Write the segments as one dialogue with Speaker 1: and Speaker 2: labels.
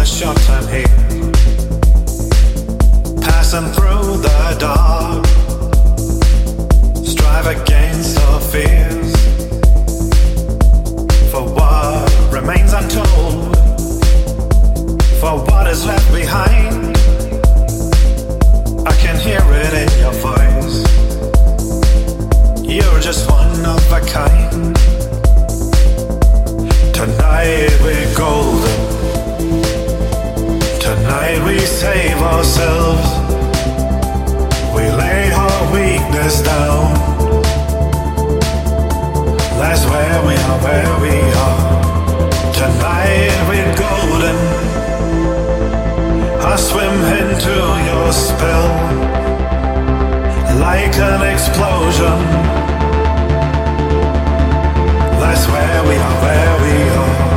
Speaker 1: A short time here. Passing through the dark. Strive against our fears. For what remains untold. For what is left behind. I can hear it in your voice. You're just one of a kind. Ourselves. We lay our weakness down. That's where we are, where we are. Tonight we're golden. I swim into your spell like an explosion. That's where we are, where we are.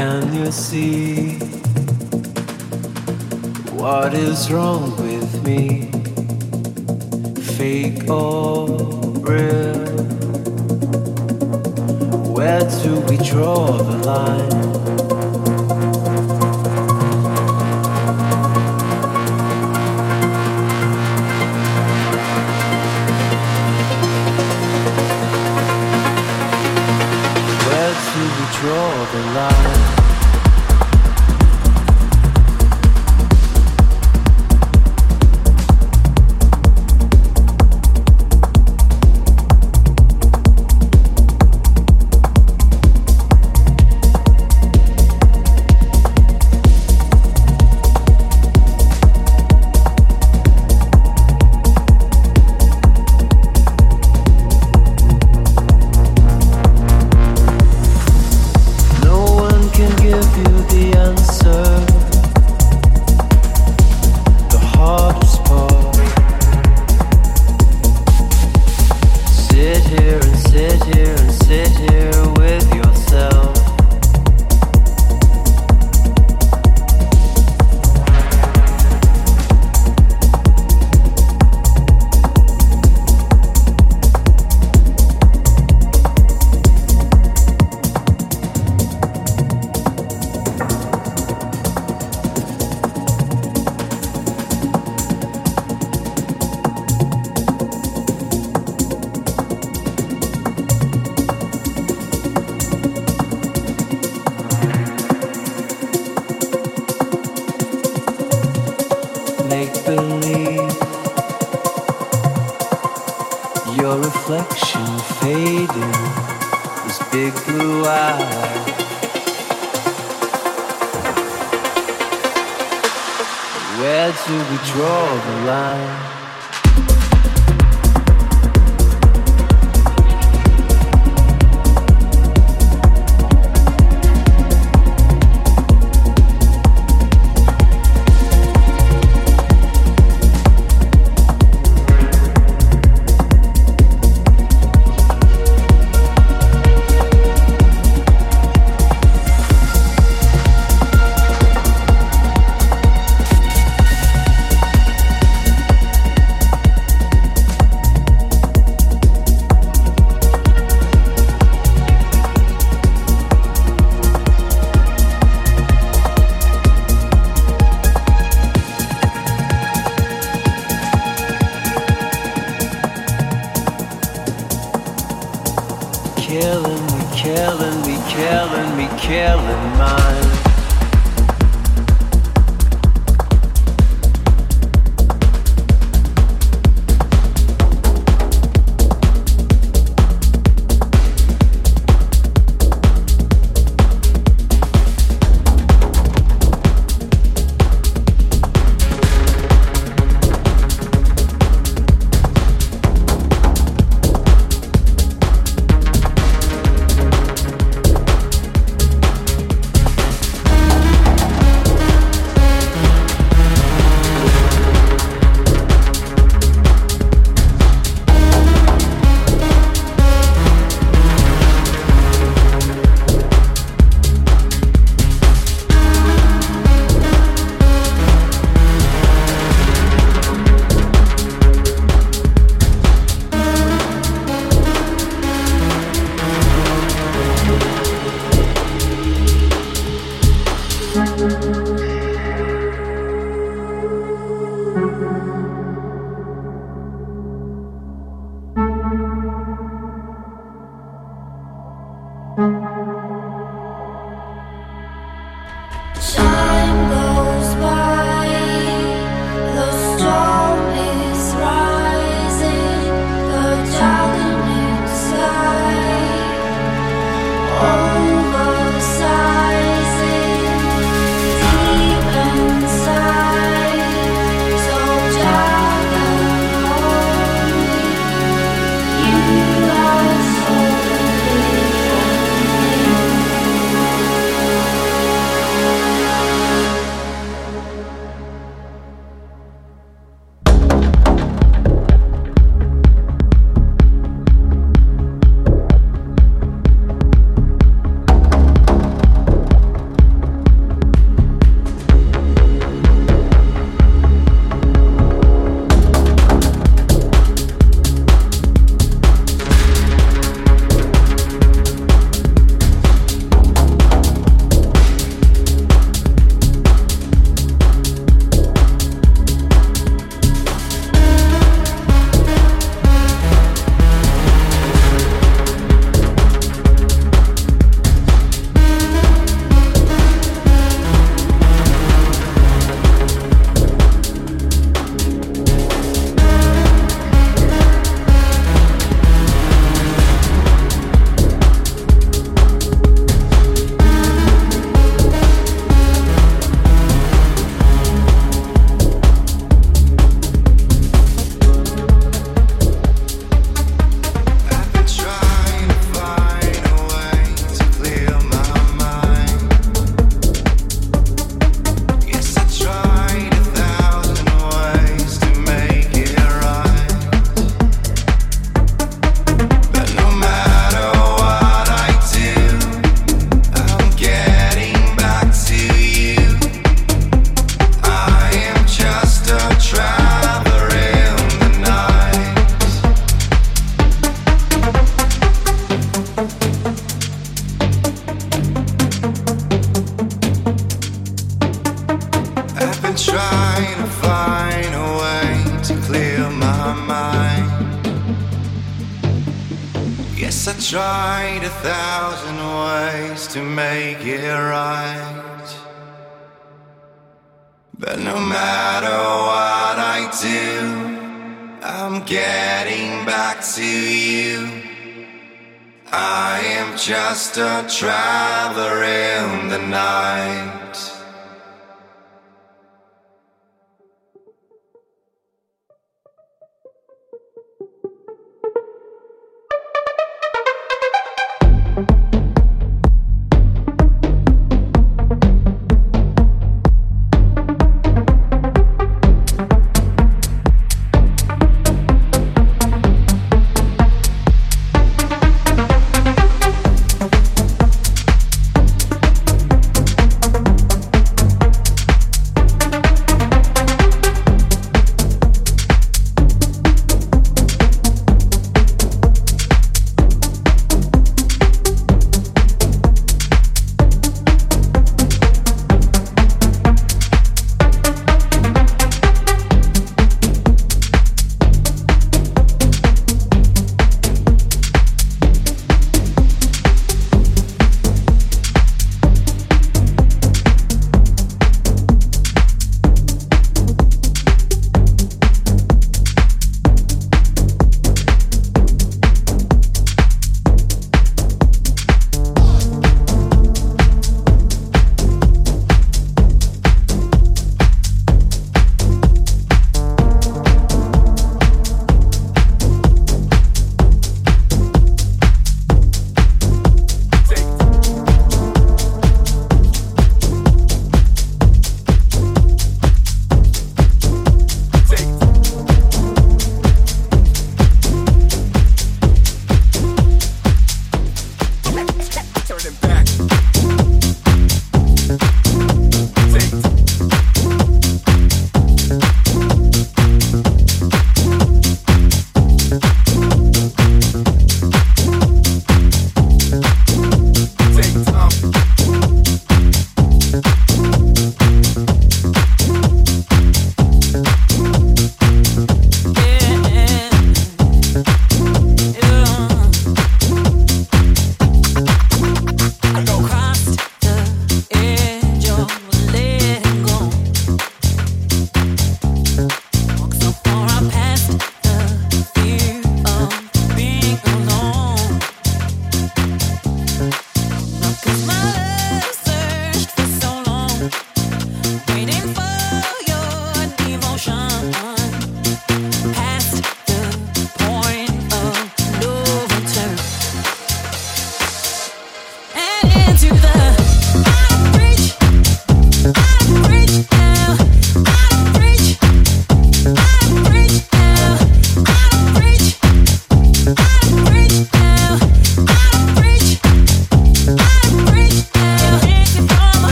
Speaker 2: Can you see what is wrong with me? Fake or real? Where do we draw the line?